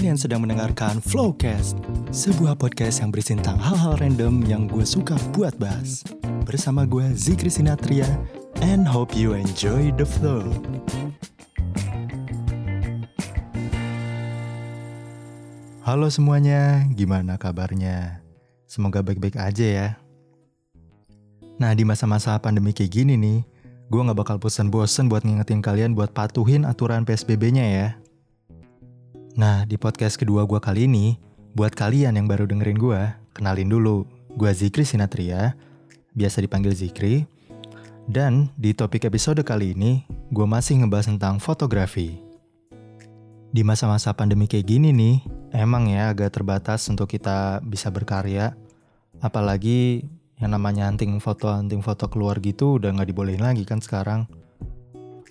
Kalian sedang mendengarkan Flowcast, sebuah podcast yang berisi tentang hal-hal random yang gue suka buat bahas. Bersama gue Zikri Sinatria, and hope you enjoy the flow. Halo semuanya, gimana kabarnya? Semoga baik-baik aja ya. Nah di masa-masa pandemi kayak gini nih, gue gak bakal bosen-bosen buat ngingetin kalian buat patuhin aturan PSBB-nya ya. Nah, di podcast kedua gue kali ini, buat kalian yang baru dengerin gue, kenalin dulu, gue Zikri Sinatria, biasa dipanggil Zikri. Dan di topik episode kali ini, gue masih ngebahas tentang fotografi. Di masa-masa pandemi kayak gini nih, emang ya agak terbatas untuk kita bisa berkarya. Apalagi yang namanya hunting foto hunting foto keluar gitu udah nggak dibolehin lagi kan sekarang.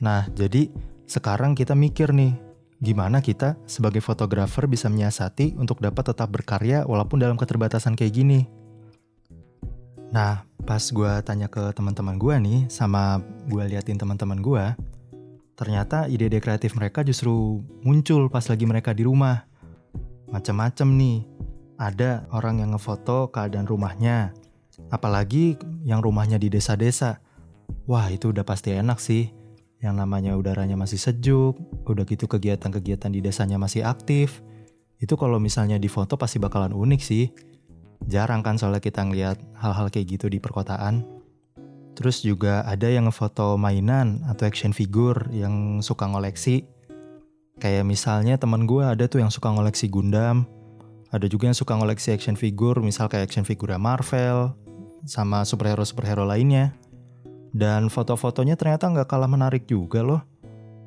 Nah jadi sekarang kita mikir nih gimana kita sebagai fotografer bisa menyiasati untuk dapat tetap berkarya walaupun dalam keterbatasan kayak gini. Nah pas gue tanya ke teman-teman gue nih sama gue liatin teman-teman gue, ternyata ide-ide kreatif mereka justru muncul pas lagi mereka di rumah. Macam-macam nih. Ada orang yang ngefoto keadaan rumahnya. Apalagi yang rumahnya di desa-desa. Wah, itu udah pasti enak sih. Yang namanya udaranya masih sejuk, udah gitu kegiatan-kegiatan di desanya masih aktif. Itu kalau misalnya di foto pasti bakalan unik sih. Jarang kan soalnya kita ngeliat hal-hal kayak gitu di perkotaan. Terus juga ada yang ngefoto mainan atau action figure yang suka ngoleksi. Kayak misalnya teman gue ada tuh yang suka ngoleksi Gundam. Ada juga yang suka ngoleksi action figure, misal kayak action figure Marvel, sama superhero-superhero lainnya. Dan foto-fotonya ternyata nggak kalah menarik juga loh.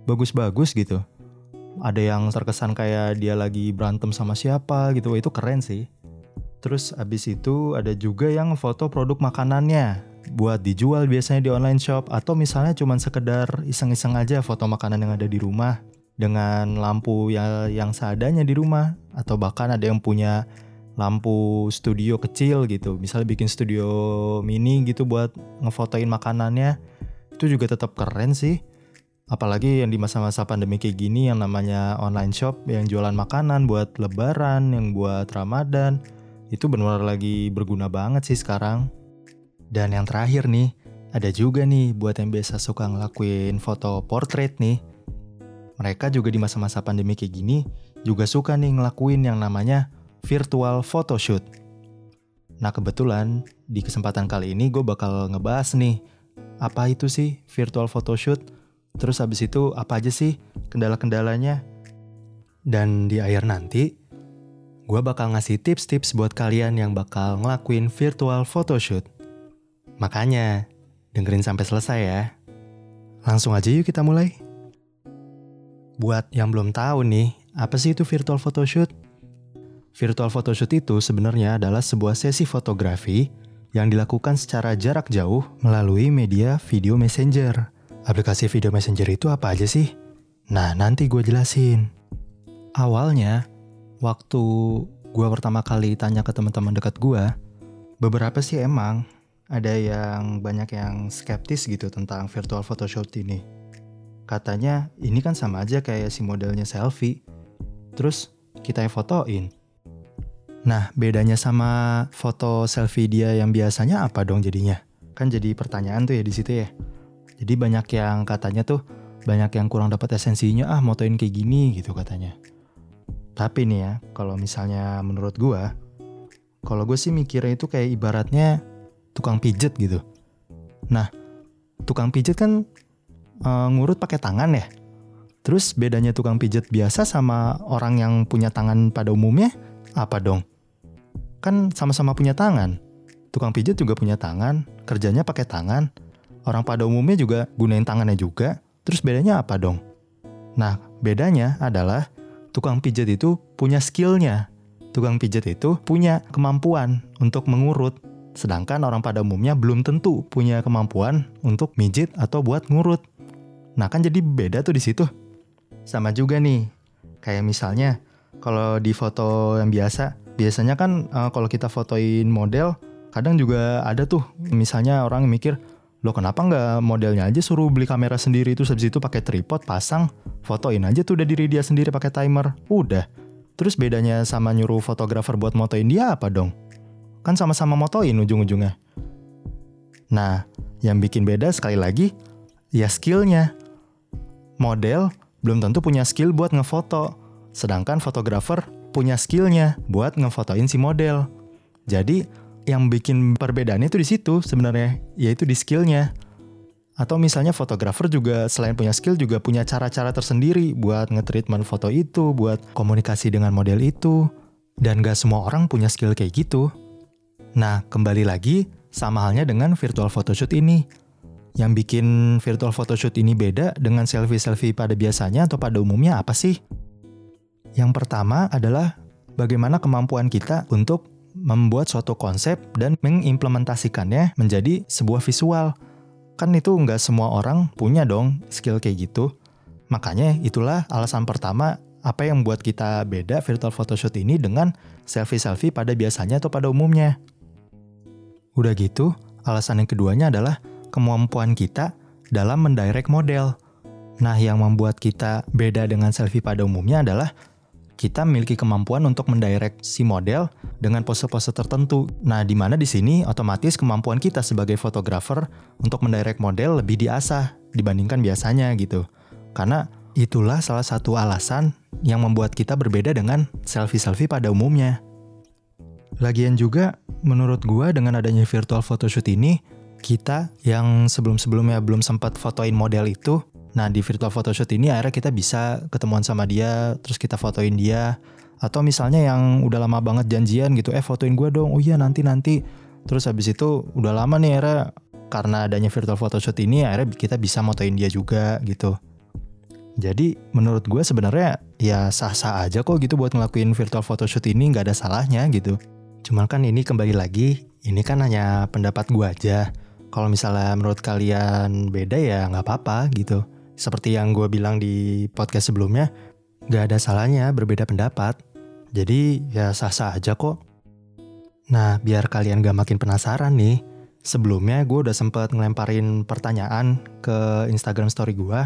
Bagus-bagus gitu. Ada yang terkesan kayak dia lagi berantem sama siapa gitu, itu keren sih. Terus abis itu ada juga yang foto produk makanannya buat dijual biasanya di online shop atau misalnya cuma sekedar iseng-iseng aja foto makanan yang ada di rumah dengan lampu yang, yang seadanya di rumah atau bahkan ada yang punya lampu studio kecil gitu. Misalnya bikin studio mini gitu buat ngefotoin makanannya. Itu juga tetap keren sih. Apalagi yang di masa-masa pandemi kayak gini yang namanya online shop yang jualan makanan buat lebaran yang buat ramadan itu benar lagi berguna banget sih sekarang. Dan yang terakhir nih, ada juga nih buat yang biasa suka ngelakuin foto portrait nih. Mereka juga di masa-masa pandemi kayak gini juga suka nih ngelakuin yang namanya virtual photoshoot. Nah kebetulan di kesempatan kali ini gue bakal ngebahas nih apa itu sih virtual photoshoot, terus habis itu apa aja sih kendala-kendalanya. Dan di akhir nanti, gue bakal ngasih tips-tips buat kalian yang bakal ngelakuin virtual photoshoot. Makanya, dengerin sampai selesai ya. Langsung aja yuk kita mulai. Buat yang belum tahu nih, apa sih itu virtual photoshoot? Virtual photoshoot itu sebenarnya adalah sebuah sesi fotografi yang dilakukan secara jarak jauh melalui media video messenger. Aplikasi video messenger itu apa aja sih? Nah, nanti gue jelasin. Awalnya, waktu gue pertama kali tanya ke teman-teman dekat gue, beberapa sih emang ada yang banyak yang skeptis gitu tentang virtual photoshoot ini. Katanya ini kan sama aja kayak si modelnya selfie. Terus kita yang fotoin. Nah, bedanya sama foto selfie dia yang biasanya apa dong jadinya? Kan jadi pertanyaan tuh ya di situ ya. Jadi banyak yang katanya tuh banyak yang kurang dapat esensinya ah motoin kayak gini gitu katanya. Tapi nih ya, kalau misalnya menurut gua, kalau gue sih mikirnya itu kayak ibaratnya tukang pijet gitu. Nah, tukang pijet kan uh, ngurut pakai tangan ya. Terus bedanya tukang pijet biasa sama orang yang punya tangan pada umumnya apa dong? Kan sama-sama punya tangan. Tukang pijet juga punya tangan, kerjanya pakai tangan. Orang pada umumnya juga gunain tangannya juga. Terus bedanya apa dong? Nah, bedanya adalah tukang pijet itu punya skillnya. Tukang pijet itu punya kemampuan untuk mengurut Sedangkan orang pada umumnya belum tentu punya kemampuan untuk mijit atau buat ngurut. Nah kan jadi beda tuh di situ. Sama juga nih, kayak misalnya kalau di foto yang biasa, biasanya kan uh, kalau kita fotoin model, kadang juga ada tuh misalnya orang mikir, lo kenapa nggak modelnya aja suruh beli kamera sendiri itu habis itu pakai tripod pasang, fotoin aja tuh udah diri dia sendiri pakai timer, udah. Terus bedanya sama nyuruh fotografer buat motoin dia apa dong? Kan sama-sama motoin ujung-ujungnya. Nah, yang bikin beda sekali lagi, ya skillnya. Model belum tentu punya skill buat ngefoto, sedangkan fotografer punya skillnya buat ngefotoin si model. Jadi, yang bikin perbedaannya itu di situ sebenarnya, yaitu di skillnya. Atau misalnya fotografer juga selain punya skill juga punya cara-cara tersendiri buat nge-treatment foto itu, buat komunikasi dengan model itu. Dan gak semua orang punya skill kayak gitu. Nah, kembali lagi, sama halnya dengan virtual photoshoot ini. Yang bikin virtual photoshoot ini beda dengan selfie-selfie pada biasanya atau pada umumnya apa sih? Yang pertama adalah bagaimana kemampuan kita untuk membuat suatu konsep dan mengimplementasikannya menjadi sebuah visual kan itu nggak semua orang punya dong skill kayak gitu. Makanya itulah alasan pertama apa yang membuat kita beda virtual photoshoot ini dengan selfie-selfie pada biasanya atau pada umumnya. Udah gitu, alasan yang keduanya adalah kemampuan kita dalam mendirect model. Nah, yang membuat kita beda dengan selfie pada umumnya adalah kita memiliki kemampuan untuk mendirect si model dengan pose-pose tertentu. Nah, di mana di sini otomatis kemampuan kita sebagai fotografer untuk mendirect model lebih diasah dibandingkan biasanya gitu. Karena itulah salah satu alasan yang membuat kita berbeda dengan selfie-selfie pada umumnya. Lagian juga, menurut gua dengan adanya virtual photoshoot ini, kita yang sebelum-sebelumnya belum sempat fotoin model itu, Nah di virtual photoshoot ini akhirnya kita bisa ketemuan sama dia, terus kita fotoin dia. Atau misalnya yang udah lama banget janjian gitu, eh fotoin gue dong, oh iya nanti-nanti. Terus habis itu udah lama nih akhirnya karena adanya virtual photoshoot ini akhirnya kita bisa motoin dia juga gitu. Jadi menurut gue sebenarnya ya sah-sah aja kok gitu buat ngelakuin virtual photoshoot ini nggak ada salahnya gitu. Cuman kan ini kembali lagi, ini kan hanya pendapat gue aja. Kalau misalnya menurut kalian beda ya nggak apa-apa gitu. Seperti yang gue bilang di podcast sebelumnya, gak ada salahnya berbeda pendapat. Jadi ya sah-sah aja kok. Nah, biar kalian gak makin penasaran nih, sebelumnya gue udah sempet ngelemparin pertanyaan ke Instagram story gue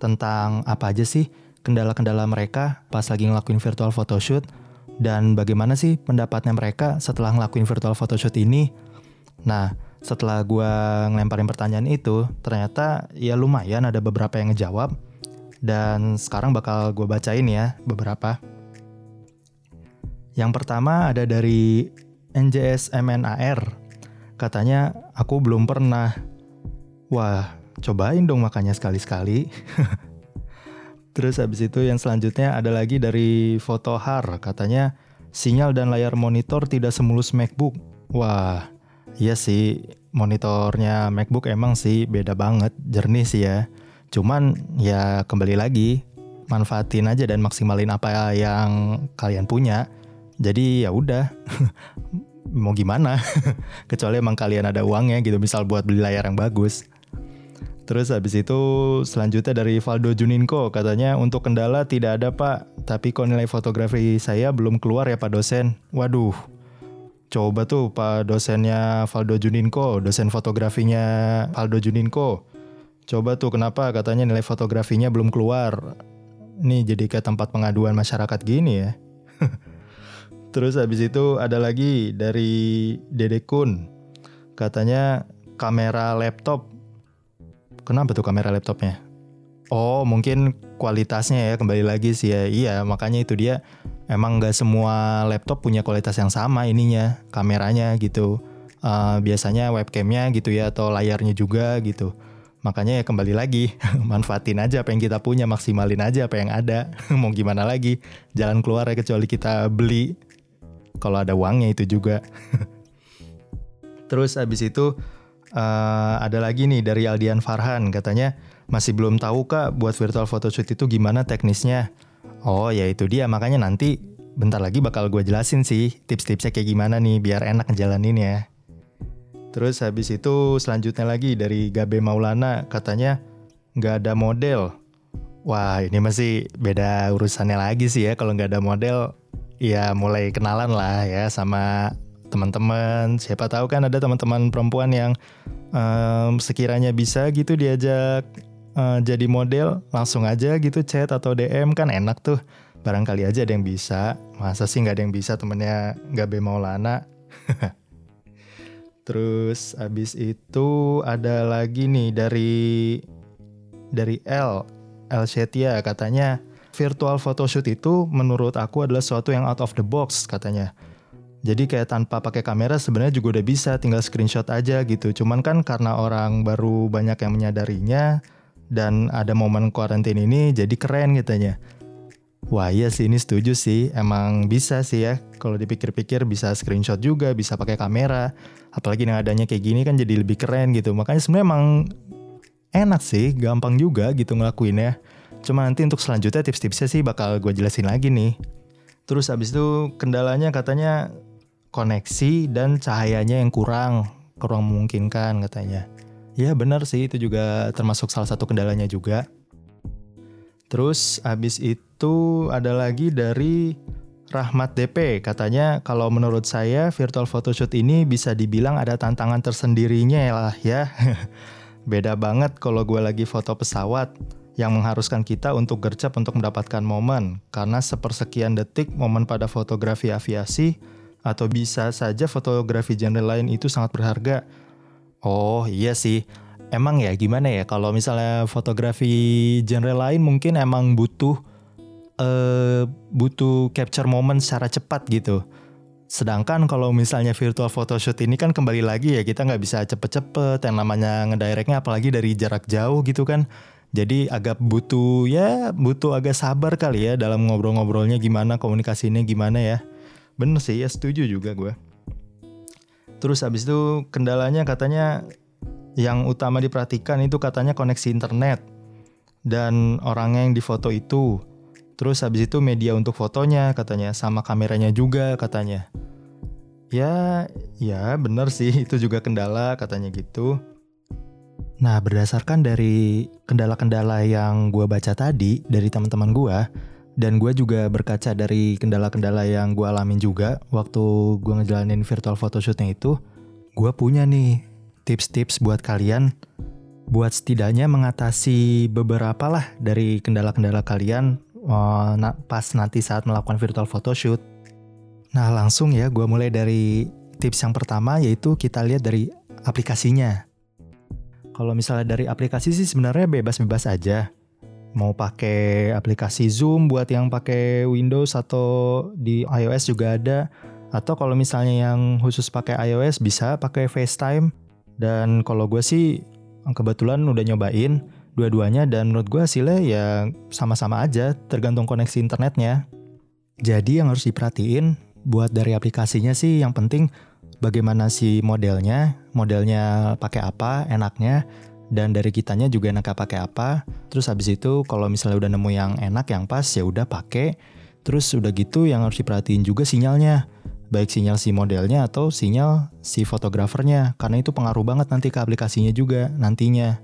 tentang apa aja sih kendala-kendala mereka pas lagi ngelakuin virtual photoshoot dan bagaimana sih pendapatnya mereka setelah ngelakuin virtual photoshoot ini. Nah, setelah gue ngelemparin pertanyaan itu, ternyata ya lumayan ada beberapa yang ngejawab. Dan sekarang bakal gue bacain ya beberapa. Yang pertama ada dari NJS MNAR. Katanya, aku belum pernah. Wah, cobain dong makanya sekali-sekali. Terus habis itu yang selanjutnya ada lagi dari Fotohar. Katanya, sinyal dan layar monitor tidak semulus MacBook. Wah, Iya sih, monitornya MacBook emang sih beda banget, jernih sih ya. Cuman ya kembali lagi, manfaatin aja dan maksimalin apa yang kalian punya. Jadi ya udah, mau gimana? Kecuali emang kalian ada uangnya gitu, misal buat beli layar yang bagus. Terus habis itu selanjutnya dari Valdo Juninko katanya untuk kendala tidak ada pak, tapi kok nilai fotografi saya belum keluar ya pak dosen. Waduh, coba tuh Pak dosennya Valdo Juninko, dosen fotografinya Valdo Juninko. Coba tuh kenapa katanya nilai fotografinya belum keluar. Nih jadi ke tempat pengaduan masyarakat gini ya. Terus habis itu ada lagi dari Dede Kun. Katanya kamera laptop. Kenapa tuh kamera laptopnya? Oh mungkin kualitasnya ya kembali lagi sih ya. Iya makanya itu dia. Emang nggak semua laptop punya kualitas yang sama ininya kameranya gitu. Uh, biasanya webcamnya gitu ya atau layarnya juga gitu. Makanya ya kembali lagi manfaatin aja apa yang kita punya maksimalin aja apa yang ada. Mau gimana lagi? Jalan keluar ya kecuali kita beli. Kalau ada uangnya itu juga. Terus abis itu uh, ada lagi nih dari Aldian Farhan katanya masih belum tahu kak buat virtual photoshoot itu gimana teknisnya Oh ya itu dia makanya nanti bentar lagi bakal gue jelasin sih tips-tipsnya kayak gimana nih biar enak ngejalanin ya. Terus habis itu selanjutnya lagi dari Gabe Maulana katanya nggak ada model. Wah ini masih beda urusannya lagi sih ya kalau nggak ada model ya mulai kenalan lah ya sama teman-teman. Siapa tahu kan ada teman-teman perempuan yang um, sekiranya bisa gitu diajak uh, jadi model langsung aja gitu chat atau DM kan enak tuh barangkali aja ada yang bisa. Masa sih nggak ada yang bisa temennya nggak be Maulana. Terus abis itu ada lagi nih dari dari L L Shetia katanya virtual photoshoot itu menurut aku adalah sesuatu yang out of the box katanya. Jadi kayak tanpa pakai kamera sebenarnya juga udah bisa tinggal screenshot aja gitu. Cuman kan karena orang baru banyak yang menyadarinya dan ada momen kuarantin ini jadi keren katanya. Wah iya sih ini setuju sih, emang bisa sih ya. Kalau dipikir-pikir bisa screenshot juga, bisa pakai kamera. Apalagi yang adanya kayak gini kan jadi lebih keren gitu. Makanya sebenarnya emang enak sih, gampang juga gitu ngelakuinnya. Cuma nanti untuk selanjutnya tips-tipsnya sih bakal gue jelasin lagi nih. Terus abis itu kendalanya katanya koneksi dan cahayanya yang kurang, kurang memungkinkan katanya. Ya benar sih itu juga termasuk salah satu kendalanya juga. Terus abis itu ada lagi dari Rahmat DP katanya kalau menurut saya virtual photoshoot ini bisa dibilang ada tantangan tersendirinya ya lah ya. Beda banget kalau gue lagi foto pesawat yang mengharuskan kita untuk gercep untuk mendapatkan momen karena sepersekian detik momen pada fotografi aviasi atau bisa saja fotografi genre lain itu sangat berharga. Oh iya sih, emang ya gimana ya kalau misalnya fotografi genre lain mungkin emang butuh uh, butuh capture moment secara cepat gitu. Sedangkan kalau misalnya virtual photoshoot ini kan kembali lagi ya kita nggak bisa cepet-cepet yang namanya ngedirectnya apalagi dari jarak jauh gitu kan. Jadi agak butuh ya butuh agak sabar kali ya dalam ngobrol-ngobrolnya gimana komunikasinya gimana ya. Bener sih ya setuju juga gue. Terus abis itu kendalanya katanya yang utama diperhatikan itu katanya koneksi internet dan orangnya yang difoto itu. Terus habis itu media untuk fotonya katanya sama kameranya juga katanya. Ya, ya bener sih itu juga kendala katanya gitu. Nah berdasarkan dari kendala-kendala yang gue baca tadi dari teman-teman gue, dan gue juga berkaca dari kendala-kendala yang gue alamin juga waktu gue ngejalanin virtual photoshootnya itu, gue punya nih tips-tips buat kalian buat setidaknya mengatasi beberapa lah dari kendala-kendala kalian uh, pas nanti saat melakukan virtual photoshoot. Nah langsung ya gue mulai dari tips yang pertama yaitu kita lihat dari aplikasinya. Kalau misalnya dari aplikasi sih sebenarnya bebas-bebas aja mau pakai aplikasi Zoom buat yang pakai Windows atau di iOS juga ada. Atau kalau misalnya yang khusus pakai iOS bisa pakai FaceTime. Dan kalau gue sih kebetulan udah nyobain dua-duanya dan menurut gue hasilnya ya sama-sama aja tergantung koneksi internetnya. Jadi yang harus diperhatiin buat dari aplikasinya sih yang penting bagaimana si modelnya modelnya pakai apa enaknya dan dari kitanya juga enaknya pakai apa. Terus habis itu kalau misalnya udah nemu yang enak yang pas ya udah pakai. Terus udah gitu yang harus diperhatiin juga sinyalnya. Baik sinyal si modelnya atau sinyal si fotografernya. Karena itu pengaruh banget nanti ke aplikasinya juga nantinya.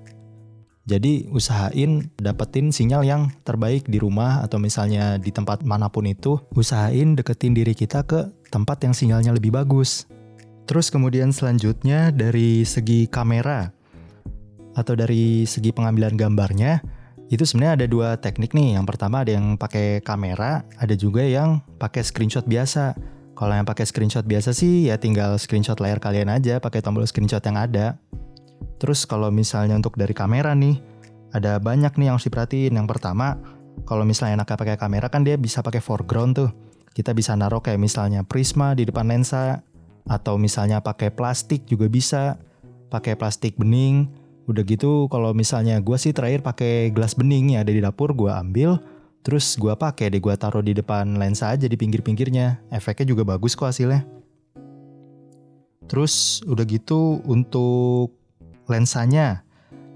Jadi usahain dapetin sinyal yang terbaik di rumah atau misalnya di tempat mana pun itu. Usahain deketin diri kita ke tempat yang sinyalnya lebih bagus. Terus kemudian selanjutnya dari segi kamera atau dari segi pengambilan gambarnya itu sebenarnya ada dua teknik nih. Yang pertama ada yang pakai kamera, ada juga yang pakai screenshot biasa. Kalau yang pakai screenshot biasa sih ya tinggal screenshot layar kalian aja pakai tombol screenshot yang ada. Terus kalau misalnya untuk dari kamera nih, ada banyak nih yang harus diperhatiin. Yang pertama, kalau misalnya enaknya pakai kamera kan dia bisa pakai foreground tuh. Kita bisa naruh kayak misalnya prisma di depan lensa atau misalnya pakai plastik juga bisa. Pakai plastik bening Udah gitu kalau misalnya gue sih terakhir pakai gelas bening ya ada di dapur gue ambil terus gue pakai deh gue taruh di depan lensa aja di pinggir-pinggirnya efeknya juga bagus kok hasilnya. Terus udah gitu untuk lensanya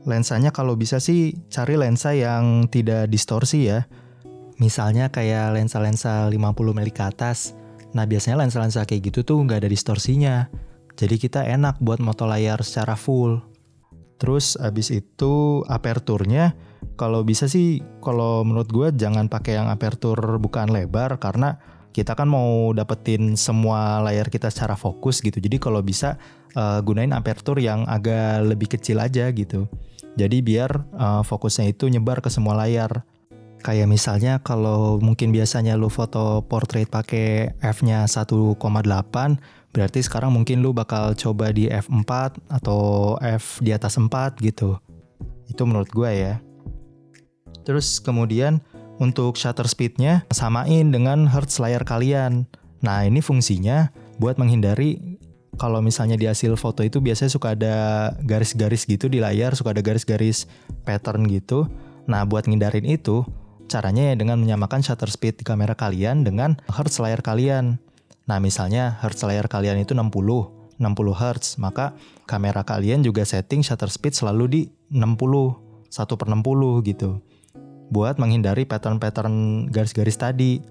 lensanya kalau bisa sih cari lensa yang tidak distorsi ya. Misalnya kayak lensa-lensa 50 mili ke atas. Nah biasanya lensa-lensa kayak gitu tuh nggak ada distorsinya. Jadi kita enak buat moto layar secara full. Terus abis itu aperturnya kalau bisa sih kalau menurut gue jangan pakai yang apertur bukan lebar karena kita kan mau dapetin semua layar kita secara fokus gitu. Jadi kalau bisa uh, gunain apertur yang agak lebih kecil aja gitu. Jadi biar uh, fokusnya itu nyebar ke semua layar. Kayak misalnya kalau mungkin biasanya lu foto portrait pakai f-nya 1,8, berarti sekarang mungkin lu bakal coba di f4 atau f di atas 4 gitu. Itu menurut gue ya. Terus kemudian untuk shutter speednya samain dengan hertz layar kalian. Nah ini fungsinya buat menghindari kalau misalnya di hasil foto itu biasanya suka ada garis-garis gitu di layar, suka ada garis-garis pattern gitu. Nah buat ngindarin itu, caranya ya dengan menyamakan shutter speed di kamera kalian dengan hertz layar kalian. Nah misalnya hertz layar kalian itu 60, 60 hertz, maka kamera kalian juga setting shutter speed selalu di 60, 1 per 60 gitu buat menghindari pattern-pattern garis-garis tadi.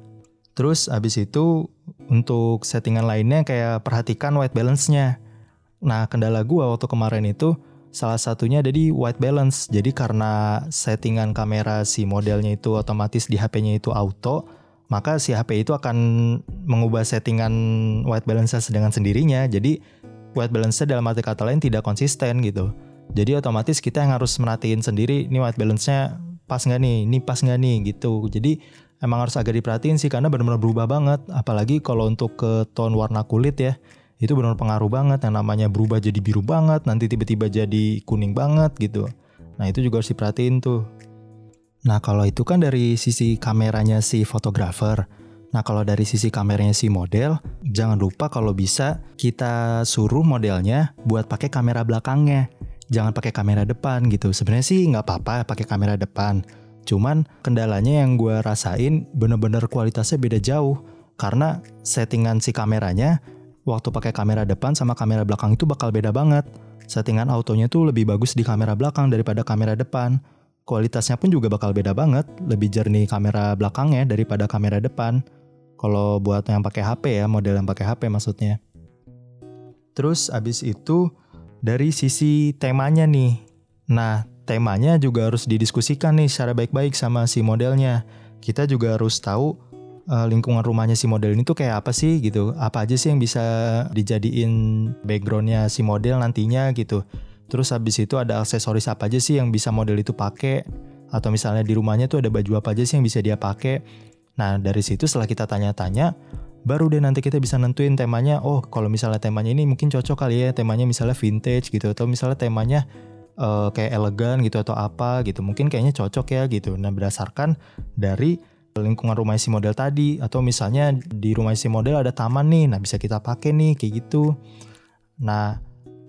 Terus abis itu untuk settingan lainnya kayak perhatikan white balance-nya. Nah kendala gue waktu kemarin itu salah satunya ada di white balance. Jadi karena settingan kamera si modelnya itu otomatis di HP-nya itu auto, maka si HP itu akan mengubah settingan white balance dengan sendirinya. Jadi white balance-nya dalam arti kata lain tidak konsisten gitu. Jadi otomatis kita yang harus merhatiin sendiri ini white balance-nya pas nggak nih, ini pas nggak nih gitu. Jadi emang harus agak diperhatiin sih karena benar-benar berubah banget. Apalagi kalau untuk ke tone warna kulit ya, itu benar pengaruh banget. Yang namanya berubah jadi biru banget, nanti tiba-tiba jadi kuning banget gitu. Nah itu juga harus diperhatiin tuh. Nah kalau itu kan dari sisi kameranya si fotografer. Nah kalau dari sisi kameranya si model, jangan lupa kalau bisa kita suruh modelnya buat pakai kamera belakangnya jangan pakai kamera depan gitu. Sebenarnya sih nggak apa-apa pakai kamera depan. Cuman kendalanya yang gue rasain bener-bener kualitasnya beda jauh. Karena settingan si kameranya waktu pakai kamera depan sama kamera belakang itu bakal beda banget. Settingan autonya tuh lebih bagus di kamera belakang daripada kamera depan. Kualitasnya pun juga bakal beda banget, lebih jernih kamera belakangnya daripada kamera depan. Kalau buat yang pakai HP ya, model yang pakai HP maksudnya. Terus abis itu dari sisi temanya nih. Nah, temanya juga harus didiskusikan nih secara baik-baik sama si modelnya. Kita juga harus tahu uh, lingkungan rumahnya si model ini tuh kayak apa sih gitu. Apa aja sih yang bisa dijadiin backgroundnya si model nantinya gitu. Terus habis itu ada aksesoris apa aja sih yang bisa model itu pakai. Atau misalnya di rumahnya tuh ada baju apa aja sih yang bisa dia pakai. Nah dari situ setelah kita tanya-tanya, baru deh nanti kita bisa nentuin temanya oh kalau misalnya temanya ini mungkin cocok kali ya temanya misalnya vintage gitu atau misalnya temanya uh, kayak elegan gitu atau apa gitu mungkin kayaknya cocok ya gitu nah berdasarkan dari lingkungan rumah si model tadi atau misalnya di rumah si model ada taman nih nah bisa kita pakai nih kayak gitu nah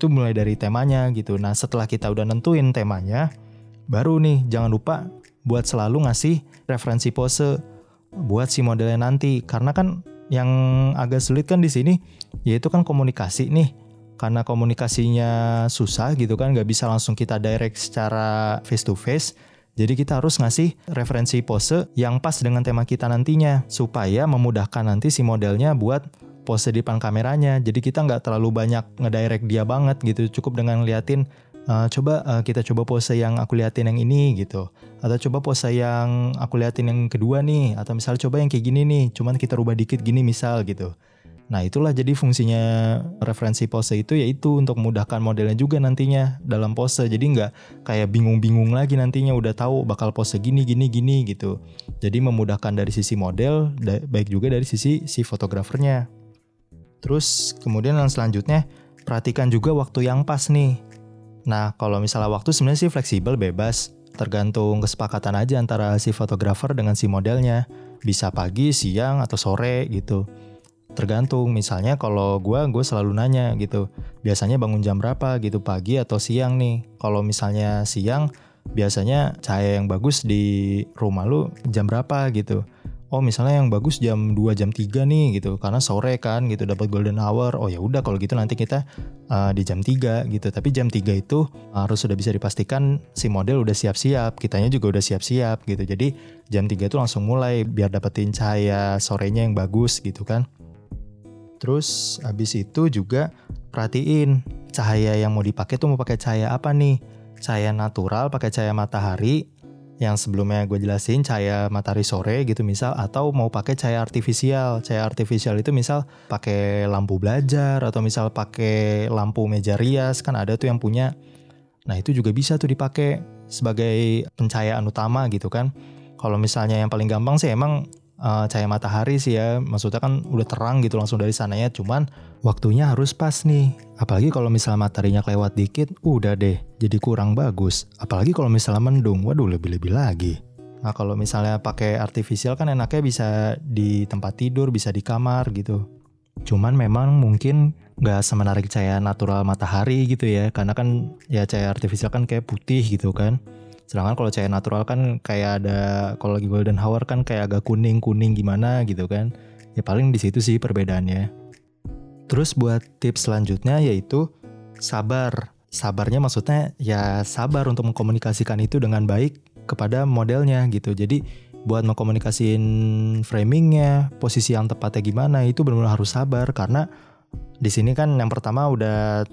itu mulai dari temanya gitu. Nah setelah kita udah nentuin temanya baru nih jangan lupa buat selalu ngasih referensi pose buat si modelnya nanti. Karena kan yang agak sulit kan di sini yaitu kan komunikasi nih. Karena komunikasinya susah gitu kan nggak bisa langsung kita direct secara face to face jadi kita harus ngasih referensi pose yang pas dengan tema kita nantinya supaya memudahkan nanti si modelnya buat pose di depan kameranya. Jadi kita nggak terlalu banyak ngedirect dia banget gitu. Cukup dengan ngeliatin uh, coba uh, kita coba pose yang aku liatin yang ini gitu. Atau coba pose yang aku liatin yang kedua nih. Atau misalnya coba yang kayak gini nih cuman kita rubah dikit gini misal gitu. Nah itulah jadi fungsinya referensi pose itu yaitu untuk memudahkan modelnya juga nantinya dalam pose. Jadi nggak kayak bingung-bingung lagi nantinya udah tahu bakal pose gini gini gini gitu. Jadi memudahkan dari sisi model baik juga dari sisi si fotografernya terus kemudian yang selanjutnya perhatikan juga waktu yang pas nih Nah, kalau misalnya waktu sebenarnya sih fleksibel, bebas. Tergantung kesepakatan aja antara si fotografer dengan si modelnya. Bisa pagi, siang, atau sore gitu. Tergantung, misalnya kalau gue, gue selalu nanya gitu. Biasanya bangun jam berapa gitu, pagi atau siang nih. Kalau misalnya siang, biasanya cahaya yang bagus di rumah lu jam berapa gitu oh misalnya yang bagus jam 2 jam 3 nih gitu. Karena sore kan gitu dapat golden hour. Oh ya udah kalau gitu nanti kita uh, di jam 3 gitu. Tapi jam 3 itu harus sudah bisa dipastikan si model udah siap-siap kitanya juga udah siap-siap gitu. Jadi jam 3 itu langsung mulai biar dapetin cahaya sorenya yang bagus gitu kan. Terus habis itu juga perhatiin cahaya yang mau dipakai tuh mau pakai cahaya apa nih? Cahaya natural pakai cahaya matahari yang sebelumnya gue jelasin cahaya matahari sore gitu misal atau mau pakai cahaya artifisial. Cahaya artifisial itu misal pakai lampu belajar atau misal pakai lampu meja rias kan ada tuh yang punya. Nah itu juga bisa tuh dipakai sebagai pencahayaan utama gitu kan. Kalau misalnya yang paling gampang sih emang uh, cahaya matahari sih ya. Maksudnya kan udah terang gitu langsung dari sananya. Cuman waktunya harus pas nih. Apalagi kalau misalnya mataharinya kelewat dikit, udah deh jadi kurang bagus. Apalagi kalau misalnya mendung, waduh lebih-lebih lagi. Nah kalau misalnya pakai artificial kan enaknya bisa di tempat tidur, bisa di kamar gitu. Cuman memang mungkin nggak semenarik cahaya natural matahari gitu ya, karena kan ya cahaya artificial kan kayak putih gitu kan. Sedangkan kalau cahaya natural kan kayak ada kalau lagi golden hour kan kayak agak kuning kuning gimana gitu kan. Ya paling di situ sih perbedaannya. Terus buat tips selanjutnya yaitu sabar. Sabarnya maksudnya ya sabar untuk mengkomunikasikan itu dengan baik kepada modelnya gitu. Jadi buat mengkomunikasiin framingnya, posisi yang tepatnya gimana itu benar-benar harus sabar karena di sini kan yang pertama udah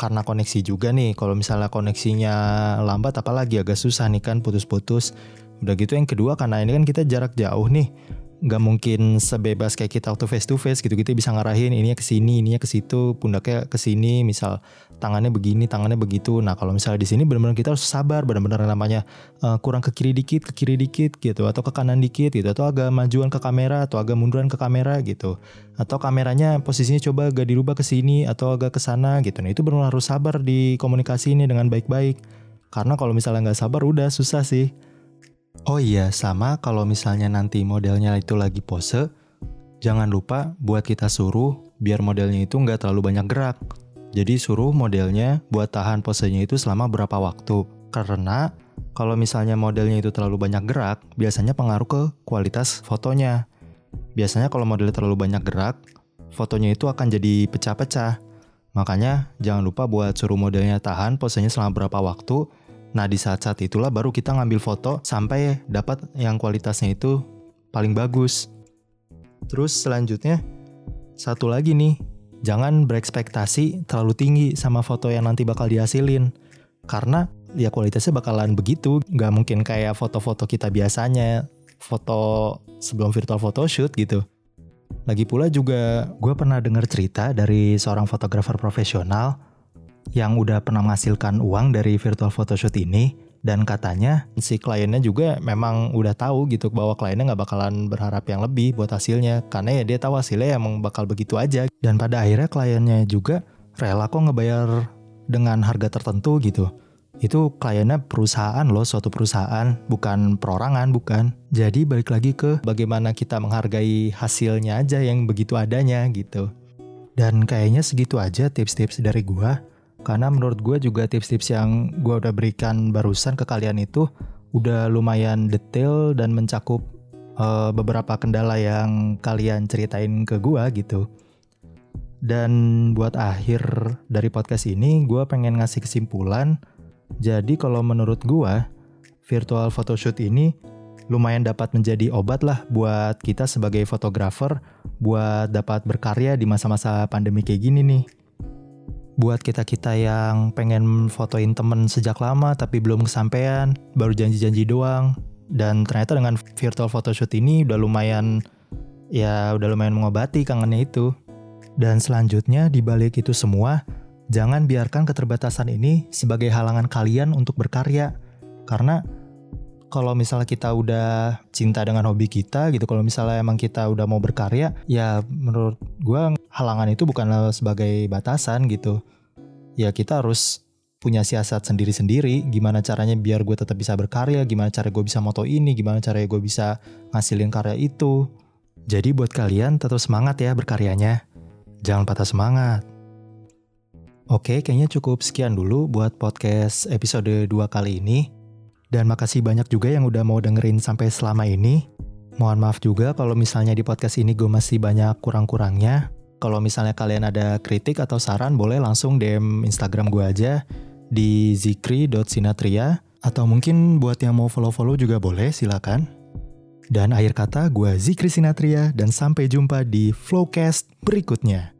karena koneksi juga nih. Kalau misalnya koneksinya lambat apalagi agak susah nih kan putus-putus. Udah gitu yang kedua karena ini kan kita jarak jauh nih nggak mungkin sebebas kayak kita waktu face to face gitu kita bisa ngarahin ininya ke sini ininya ke situ pundaknya ke sini misal tangannya begini tangannya begitu. Nah kalau misalnya di sini benar-benar kita harus sabar benar-benar namanya uh, kurang ke kiri dikit ke kiri dikit gitu atau ke kanan dikit gitu atau agak majuan ke kamera atau agak munduran ke kamera gitu. Atau kameranya posisinya coba agak dirubah ke sini atau agak ke sana gitu. Nah itu benar-benar harus sabar di komunikasi ini dengan baik-baik. Karena kalau misalnya nggak sabar udah susah sih Oh iya, sama kalau misalnya nanti modelnya itu lagi pose, jangan lupa buat kita suruh biar modelnya itu nggak terlalu banyak gerak. Jadi suruh modelnya buat tahan posenya itu selama berapa waktu. Karena kalau misalnya modelnya itu terlalu banyak gerak, biasanya pengaruh ke kualitas fotonya. Biasanya kalau modelnya terlalu banyak gerak, fotonya itu akan jadi pecah-pecah. Makanya jangan lupa buat suruh modelnya tahan posenya selama berapa waktu Nah di saat-saat itulah baru kita ngambil foto sampai dapat yang kualitasnya itu paling bagus. Terus selanjutnya satu lagi nih, jangan berekspektasi terlalu tinggi sama foto yang nanti bakal dihasilin. Karena ya kualitasnya bakalan begitu, nggak mungkin kayak foto-foto kita biasanya, foto sebelum virtual photoshoot gitu. Lagi pula juga gue pernah dengar cerita dari seorang fotografer profesional yang udah pernah menghasilkan uang dari virtual photoshoot ini dan katanya si kliennya juga memang udah tahu gitu bahwa kliennya nggak bakalan berharap yang lebih buat hasilnya karena ya dia tahu hasilnya emang bakal begitu aja. Dan pada akhirnya kliennya juga rela kok ngebayar dengan harga tertentu gitu. Itu kliennya perusahaan loh suatu perusahaan bukan perorangan bukan. Jadi balik lagi ke bagaimana kita menghargai hasilnya aja yang begitu adanya gitu. Dan kayaknya segitu aja tips-tips dari gua karena menurut gue juga tips-tips yang gue udah berikan barusan ke kalian itu udah lumayan detail dan mencakup uh, beberapa kendala yang kalian ceritain ke gue gitu. Dan buat akhir dari podcast ini, gue pengen ngasih kesimpulan. Jadi kalau menurut gue, virtual photoshoot ini lumayan dapat menjadi obat lah buat kita sebagai fotografer buat dapat berkarya di masa-masa pandemi kayak gini nih buat kita-kita yang pengen fotoin temen sejak lama tapi belum kesampaian, baru janji-janji doang. Dan ternyata dengan virtual photoshoot ini udah lumayan ya udah lumayan mengobati kangennya itu. Dan selanjutnya di balik itu semua, jangan biarkan keterbatasan ini sebagai halangan kalian untuk berkarya. Karena kalau misalnya kita udah cinta dengan hobi kita gitu, kalau misalnya emang kita udah mau berkarya, ya menurut gue halangan itu bukanlah sebagai batasan gitu. Ya kita harus punya siasat sendiri-sendiri, gimana caranya biar gue tetap bisa berkarya, gimana cara gue bisa moto ini, gimana caranya gue bisa ngasilin karya itu. Jadi buat kalian tetap semangat ya berkaryanya. Jangan patah semangat. Oke, kayaknya cukup sekian dulu buat podcast episode 2 kali ini. Dan makasih banyak juga yang udah mau dengerin sampai selama ini. Mohon maaf juga kalau misalnya di podcast ini gue masih banyak kurang-kurangnya. Kalau misalnya kalian ada kritik atau saran boleh langsung DM Instagram gue aja di zikri.sinatria atau mungkin buat yang mau follow-follow juga boleh silakan. Dan akhir kata gue Zikri Sinatria dan sampai jumpa di Flowcast berikutnya.